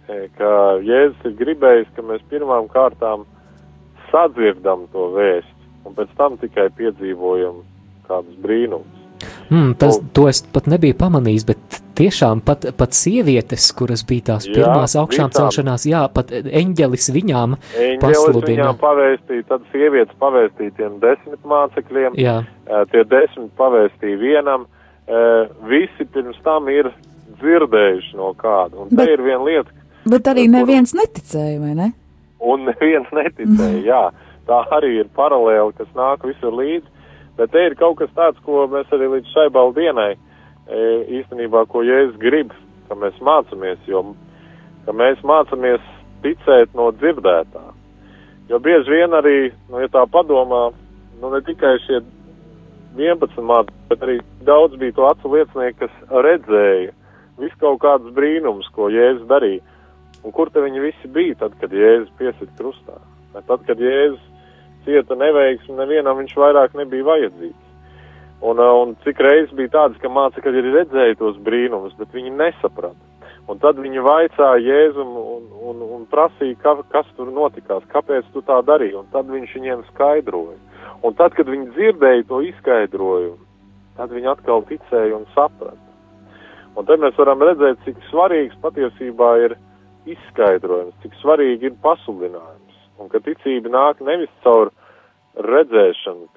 Speaker 9: e, ka Jēzus ir gribējis, ka mēs pirmām kārtām sadzirdam to vēsti, un pēc tam tikai piedzīvojam kādus brīnumus.
Speaker 7: Mm, tas,
Speaker 9: Un-
Speaker 7: to es pat nebiju pamanījis, bet tiešām pat, pat sievietes, kuras bija tās
Speaker 9: Jā,
Speaker 7: pirmās augšām
Speaker 9: visām.
Speaker 7: celšanās, jā, pat eņģelis viņām
Speaker 9: Eņģelis
Speaker 7: pasludina.
Speaker 9: viņām pavēstīja, tad sievietes pavēstīja tiem desmit mācekļiem,
Speaker 7: Jā,
Speaker 9: tie desmit pavēstīja vienam, visi pirms tam ir dzirdējuši no kāda. Un
Speaker 8: Bet-
Speaker 9: te ir viena lieta,
Speaker 8: Bet arī
Speaker 9: Kur-
Speaker 8: neviens neticēja, vai ne?
Speaker 9: Un neviens neticēja, jā, tā arī ir paralēli, kas nāk visur līdzi, bet te ir kaut kas tāds, ko mēs arī līdz šai baldienai eh, īstenībā, ko Jēzus grib, ka mēs mācamies, jo, ka mēs mācamies ticēt no dzirdētā. Jo bieži vien arī, nu, ja tā padomā, nu, ne tikai šie 11 mācekļi, bet arī daudz bija to acu liecinieki, kas redzēja visu kaut kādus brīnumus, ko Jēzus darīja. Un kur te viņi visi bija tad, kad Jēzus piesit krustā? Vai Tad, kad Jēzus cieta neveiksmi, nevienam viņš vairāk nebija vajadzīgs. Un, ā, un cik reizes bija tādas, ka mācekļi arī redzēja tos brīnumus, bet viņi nesaprata. Un tad viņi vaicāja Jēzum un, un, un prasīja, ka, kas tur notikās, kāpēc tu tā darīji, un tad viņš viņiem skaidroja. Un tad, kad viņi dzirdēja to izskaidrojumu, tad viņi atkal ticēja un saprata. Un te mēs varam redzēt, cik svarīgs patiesībā ir izskaidrojums, cik svarīgi ir pasludinājums. Un ka ticība nāk nevis caur redzēšanu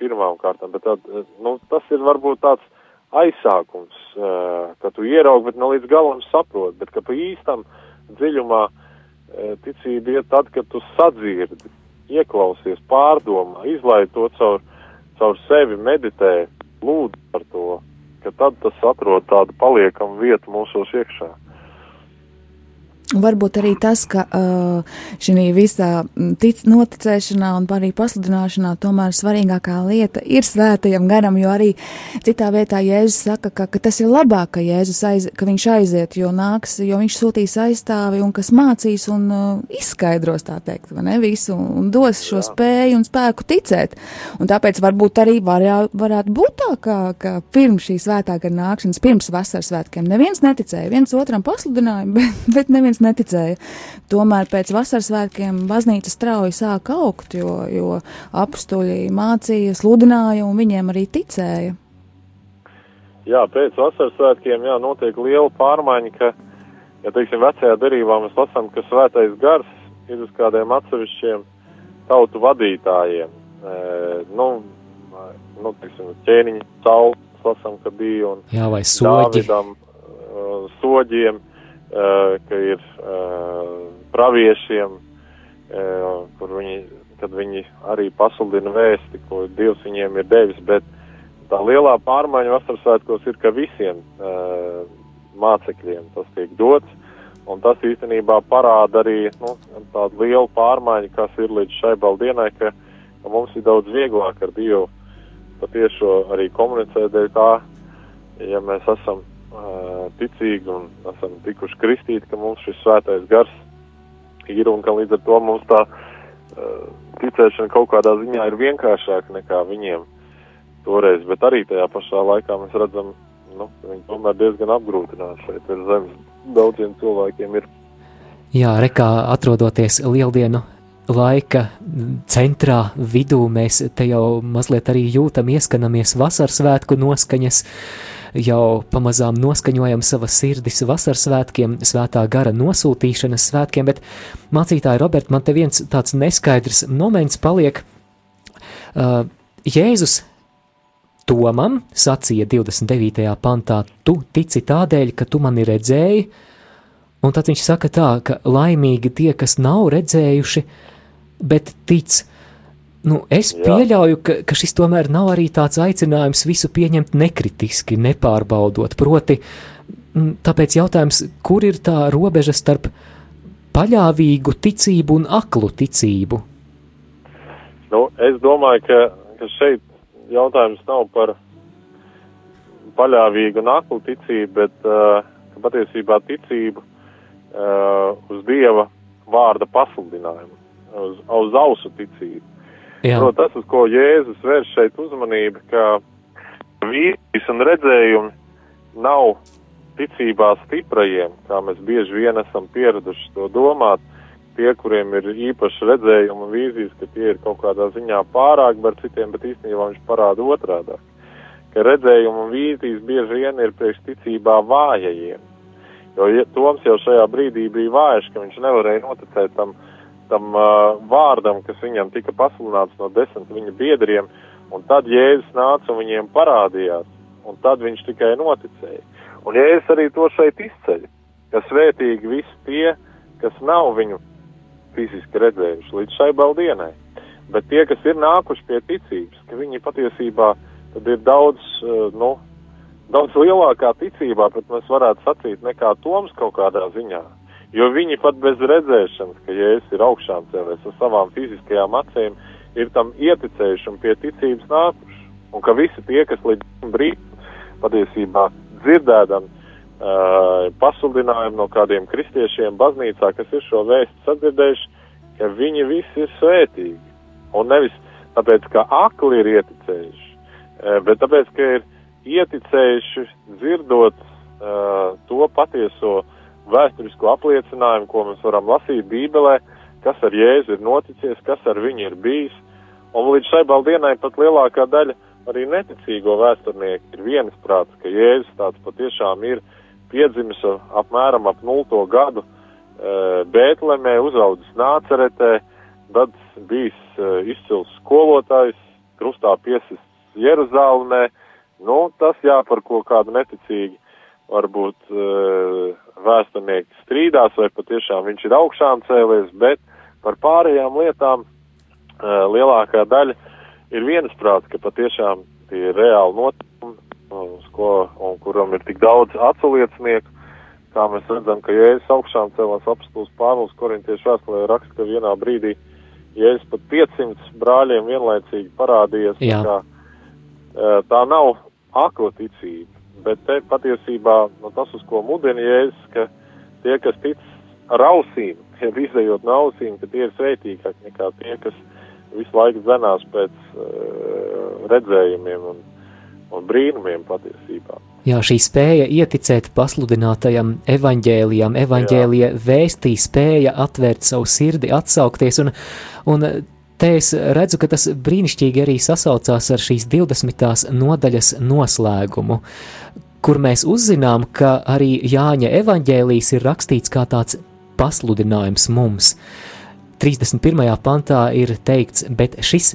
Speaker 9: pirmām kārtām, bet tad, nu, tas ir varbūt tāds aizsākums, ka tu ieraugi, bet ne līdz galam saproti, bet ka pa īstam dziļumā ticība iet tad, kad tu sadzirdi, ieklausies, pārdomā, izlaid to caur, caur sevi, meditē, lūdz par to, ka tad tas atrod tādu paliekamu vietu mūsos iekšā.
Speaker 8: Varbūt arī tas, ka uh, šī visā tic, noticēšanā un arī pasludināšanā tomēr svarīgākā lieta ir svētajam garam, jo arī citā vietā Jēzus saka, ka, ka tas ir labāk, ka, Jēzus aiz, ka viņš aiziet, jo nāks, jo viņš sūtīs aizstāvi un kas mācīs un uh, izskaidros, tā teikt, vai ne, visu un dos šo
Speaker 9: Jā.
Speaker 8: spēju un spēku ticēt. Un tāpēc varbūt arī varā, varētu būt tā, ka, ka pirms šīs svētā gara nākšanas, pirms vasaras svētkiem, neviens neticēja, viens otram pasludināja, bet, bet neviens neticēja. Tomēr pēc vasaras svētkiem baznīca strauji sāk augt, jo, jo apstuļi mācīja, sludināja un viņiem arī ticēja.
Speaker 9: Jā, pēc vasaras svētkiem jā, notiek liela pārmaiņa, ka, ja teiksim, vecajā derībā mēs lasām, ka svētais gars ir uz kādiem atsevišķiem tautu vadītājiem. E, nu, nu, teiksim, ķēniņa saules lasām, ka bija un
Speaker 7: jā vai soģi.
Speaker 9: Dāvidam, uh, soģiem, uh, ka ir uh, praviešiem, uh, kur viņi, kad viņi arī pasludina vēsti, ko Dievs viņiem ir devis, bet tā lielā pārmaiņa vasaras svētkos ir, ka visiem mācekļiem tas tiek dots, un tas īstenībā parāda arī nu, tādu lielu pārmaiņu, kas ir līdz šai baldienai, ka, ka mums ir daudz vieglāk ar Dievu patiešo arī komunicēt dēļ tā, ja mēs esam uh, ticīgi un esam tikuši kristīti, ka mums šis svētais gars ir un ka līdz ar to mums tā uh, ticēšana kaut kādā ziņā ir vienkāršāka nekā viņiem toreiz, bet arī tajā pašā laikā mēs redzam, nu, ka viņi tomēr diezgan apgrūtināti šeit ir zemes. Daudziem cilvēkiem ir.
Speaker 7: Jā, rekā atrodoties lieldienu laika centrā, vidū, mēs te jau mazliet arī jūtam, ieskanamies vasaras svētku noskaņas, jau pamazām noskaņojam savas sirdis vasaras svētkiem, svētā gara nosūtīšanas svētkiem, bet mācītāji, Robert, man te viens tāds neskaidrs moments paliek. Uh, Jēzus Tomam sacīja 29. pantā, tu tici tādēļ, ka tu mani redzēji, un tad viņš saka tā, ka laimīgi tie, kas nav redzējuši, bet tic. Nu, es
Speaker 9: Jā.
Speaker 7: pieļauju, ka, ka šis tomēr nav arī tāds aicinājums visu pieņemt nekritiski, nepārbaudot. Proti, tāpēc jautājums, kur ir tā robeža starp paļāvīgu ticību un aklu ticību?
Speaker 9: Nu, es domāju, ka, ka šeit jautājums nav par paļāvīgu un aklu ticību, bet uh, patiesībā ticību uh, uz Dieva vārda pasludinājumu, uz, uz ausu ticību.
Speaker 7: Jā.
Speaker 9: No, tas, uz ko Jēzus vērš šeit uzmanību, ka vīzijas un redzējumi nav ticībā stiprajiem, kā mēs bieži vien esam pieraduši to domāt, tie, kuriem ir īpaši redzējumi un vīzijas, ka tie ir kaut kādā ziņā pārāk par citiem, bet īstenībā viņš parāda otrādā, ka redzējumi un vīzijas bieži vien ir priekš ticībā vājajiem. Jo Toms jau šajā brīdī bija vājš, ka viņš nevarēja noticēt tam, tam uh, vārdam, kas viņam tika pasludināts no desmit viņa biedriem, un tad Jēzus nāca un viņiem parādījās, un tad viņš tikai noticēja. Un Jēzus arī to šeit izceļ, ka svētīgi visi tie, kas nav viņu fiziski redzējuši līdz šai baldienai, bet tie, kas ir nākuši pie ticības, ka viņi patiesībā tad ir daudz, uh, nu, daudz lielākā ticībā, pat mēs varētu sacīt, nekā Toms kaut kādā ziņā. Jo viņi pat bez redzēšanas, ka Jēzus ir augšām cēlies ar savām fiziskajām acīm, ir tam ieticējuši un pie ticības nākuši. Un ka visi tie, kas līdz brīdim patiesībā dzirdēdam uh, pasludinājumu no kādiem kristiešiem baznīcā, kas ir šo vēstu sadzirdējuši, ka viņi visi ir svētīgi. Un nevis tāpēc, ka akli ir ieticējuši, uh, bet tāpēc, ka ir ieticējuši dzirdot uh, to patieso vēsturisko apliecinājumu, ko mēs varam lasīt Bībelē, kas ar Jēzu ir noticies, kas ar viņu ir bijis. Un līdz šai baldienai pat lielākā daļa arī neticīgo vēsturnieku ir viensprāts, ka Jēzus tāds patiešām ir piedzimis apmēram ap nulto gadu e, Bētlemē, uzaudzis Nāceretē, tad bijis e, izcils skolotājs, krustā piesists Jeruzālēmē. Nu, tas jā, par ko kādu neticīgi varbūt e, vēsturnieki strīdās, vai patiešām viņš ir augšām cēlies, bet par pārējām lietām e, lielākā daļa ir viensprāts, ka patiešām tie ir reāli notikumi, uz ko, un kuram ir tik daudz atsauliecinieku, kā mēs redzam, ka Jēzus augšām cēlās apstults Pāvils Korintiešu vēstulē raksta, ka vienā brīdī Jēzus pat 500 brāļiem vienlaicīgi parādījies, kā e, tā nav akla ticība, bet te patiesībā no tas, uz ko mudina Jēzus, ka tie, kas tic ar ausīm, ja izējot no ausīm, ka tie ir sveitīgāki nekā tie, kas visu laiku dzenās pēc uh, redzējumiem un, un brīnumiem patiesībā.
Speaker 7: Jā, šī spēja ieticēt pasludinātajam evaņģēlijam, evaņģēlija vēstī spēja atvērt savu sirdi, atsaukties, un, un te es redzu, ka tas brīnišķīgi arī sasaucās ar šīs 20. nodaļas noslēgumu, kur mēs uzzinām, ka arī Jāņa evaņģēlijs ir rakstīts kā tāds pasludinājums mums. 31. pantā ir teikts, bet, šis,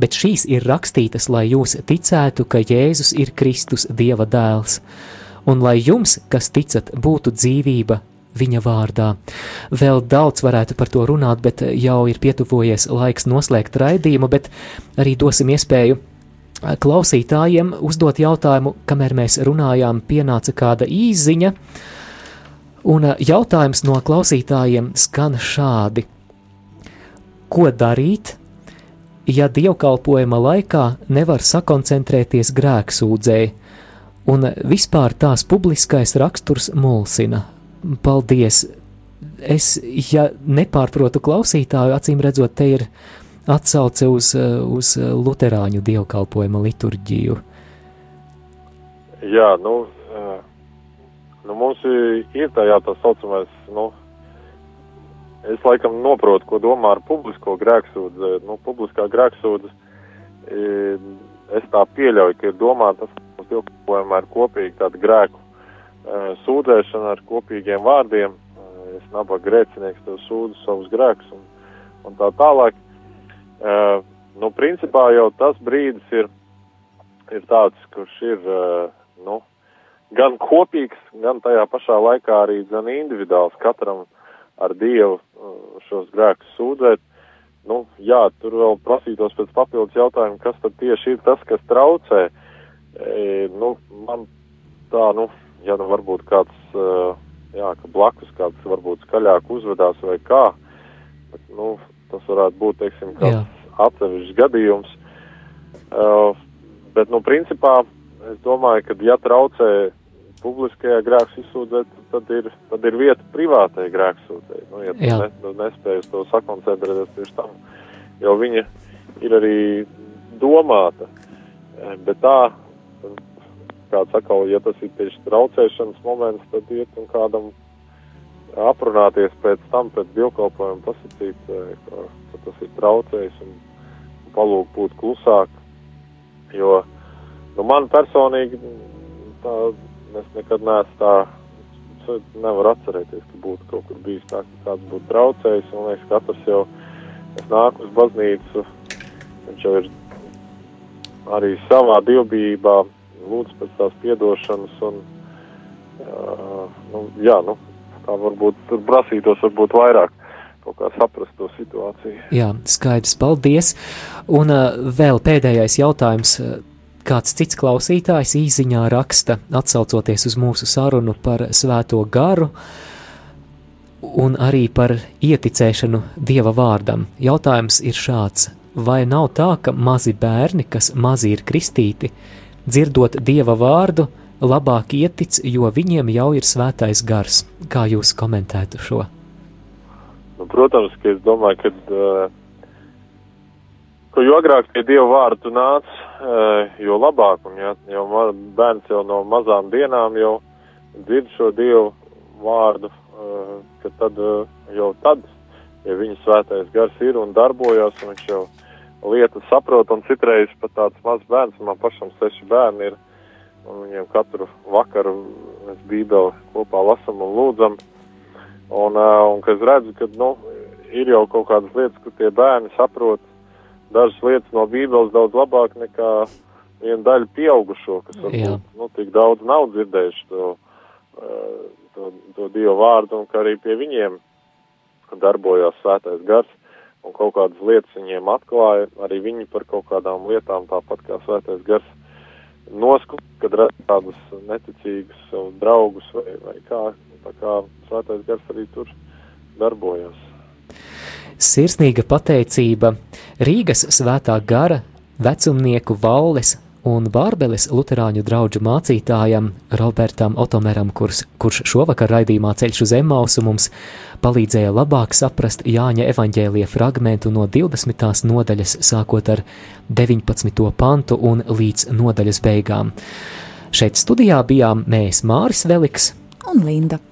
Speaker 7: bet šīs ir rakstītas, lai jūs ticētu, ka Jēzus ir Kristus Dieva dēls, un lai jums, kas ticat, būtu dzīvība viņa vārdā. Vēl daudz varētu par to runāt, bet jau ir pietuvojies laiks noslēgt raidījumu, bet arī dosim iespēju klausītājiem uzdot jautājumu, kamēr mēs runājām, pienāca kāda īziņa, un jautājums no klausītājiem skan šādi ko darīt, ja dievkalpojuma laikā nevar sakoncentrēties grēksūdzē, un vispār tās publiskais raksturs mulsina. Paldies! Es, ja nepārprotu klausītāju, acīm redzot, te ir atsauce uz, uz luterāņu dievkalpojuma liturģiju.
Speaker 9: Jā, nu, nu mums ir tajā tā saucamais, nu, Es laikam noprotu, ko domā ar publisko grēksūdzi. Nu, publiskā grēksūdzi es tā pieļauju, ka ir domāta tas, mums ilgojumā ir kopīgi tāda grēku sūdzēšana ar kopīgiem vārdiem. Es nabaga grēcinieks tev sūdzu savus grēkus un, un tā tālāk. Nu, principā jau tas brīdis ir, ir tāds, kurš ir, nu, gan kopīgs, gan tajā pašā laikā arī gan individuāls katram ar Dievu šos grēkus sūdzēt. Nu, jā, tur vēl prasītos pēc papildus jautājumu, kas tad tieši ir tas, kas traucē. E, nu, man tā, nu, ja nu varbūt kāds, uh, jā, ka blakus kāds varbūt skaļāk uzvedās vai kā, bet, nu, tas varētu būt, teiksim, kāds atsevišķs gadījums. Uh, bet, nu, principā, es domāju, ka ja traucē publiskajā grēks izsūdzēt, tad ir, tad ir vieta privātai grēksūdzēji. Nu, ja tu ne, nu, nespēj uz to sakoncentrēties tieši tam, jo viņa ir arī domāta. Eh, Bet tā, kāds atkal, ja tas ir tieši traucēšanas moments, tad iet un kādam aprunāties pēc tam, pēc dievkalpojuma pasakīt, eh, ka, ka tas ir traucējis un palūk būt klusāk. Jo, nu, man personīgi tā, es nekad neesmu tā, nevaru atcerēties, ka būtu kaut kur bijis tā, ka kāds būtu traucējis, un liekas, katrs jau, es nāku uz baznīcu, viņš jau ir arī savā dievbijībā lūdz pēc tās piedošanas, un, uh, nu, jā, nu, tā varbūt tur prasītos varbūt vairāk kaut kā saprast to situāciju.
Speaker 7: Jā, skaidrs, paldies. Un uh, vēl pēdējais jautājums. uh, Kāds cits klausītājs īsiņā raksta, atsaucoties uz mūsu sarunu par svēto garu un arī par ieticēšanu dieva vārdam. Jautājums ir šāds: vai nav tā, ka mazi bērni, kas mazi ir kristīti, dzirdot dieva vārdu, labāk ietic, jo viņiem jau ir svētais gars? Kā jūs komentētu šo?
Speaker 9: Nu, protams, ka es domāju, ka, uh, ka jo agrāk pie Dieva vārda tu nāc, uh, jo labāk, un ja, jau bērns jau no mazām dienām jau dzird šo Dievu vārdu, uh, ka tad jau tad, ja viņa svētais gars ir un darbojas, un viņš jau lietas saprot, un citreiz pat tāds mazs bērns, man pašam seši bērni ir, un viņiem katru vakaru mēs bībeli kopā lasam un lūdzam, Un, un ka es redzu, ka nu, ir jau kaut kādas lietas, kur tie bērni saprot dažas lietas no Bībeles daudz labāk nekā viena daļa pieaugušo, kas varbūt nu, tik daudz nav dzirdējuši to, to, to Dievu vārdu, un ka arī pie viņiem darbojās svētais gars, un kaut kādas lietas viņiem atklāja, arī viņi par kaut kādām lietām, tāpat kā svētais gars, noskut, kad redz kādus neticīgus draugus vai, vai kā, tā kā svētais gars arī tur darbojas.
Speaker 7: Sirsnīga pateicība Rīgas svētā gara vecumnieku valles un Bārbeles luterāņu draugu mācītājam Robertam Otomeram, kurš, kurš šovakar raidījumā ceļš uz Emausu mums palīdzēja labāk saprast Jāņa evaņģēlija fragmentu no 20. nodaļas, sākot ar 19. pantu un līdz nodaļas beigām. Šeit studijā bijām mēs Māris Veliks
Speaker 8: un Linda.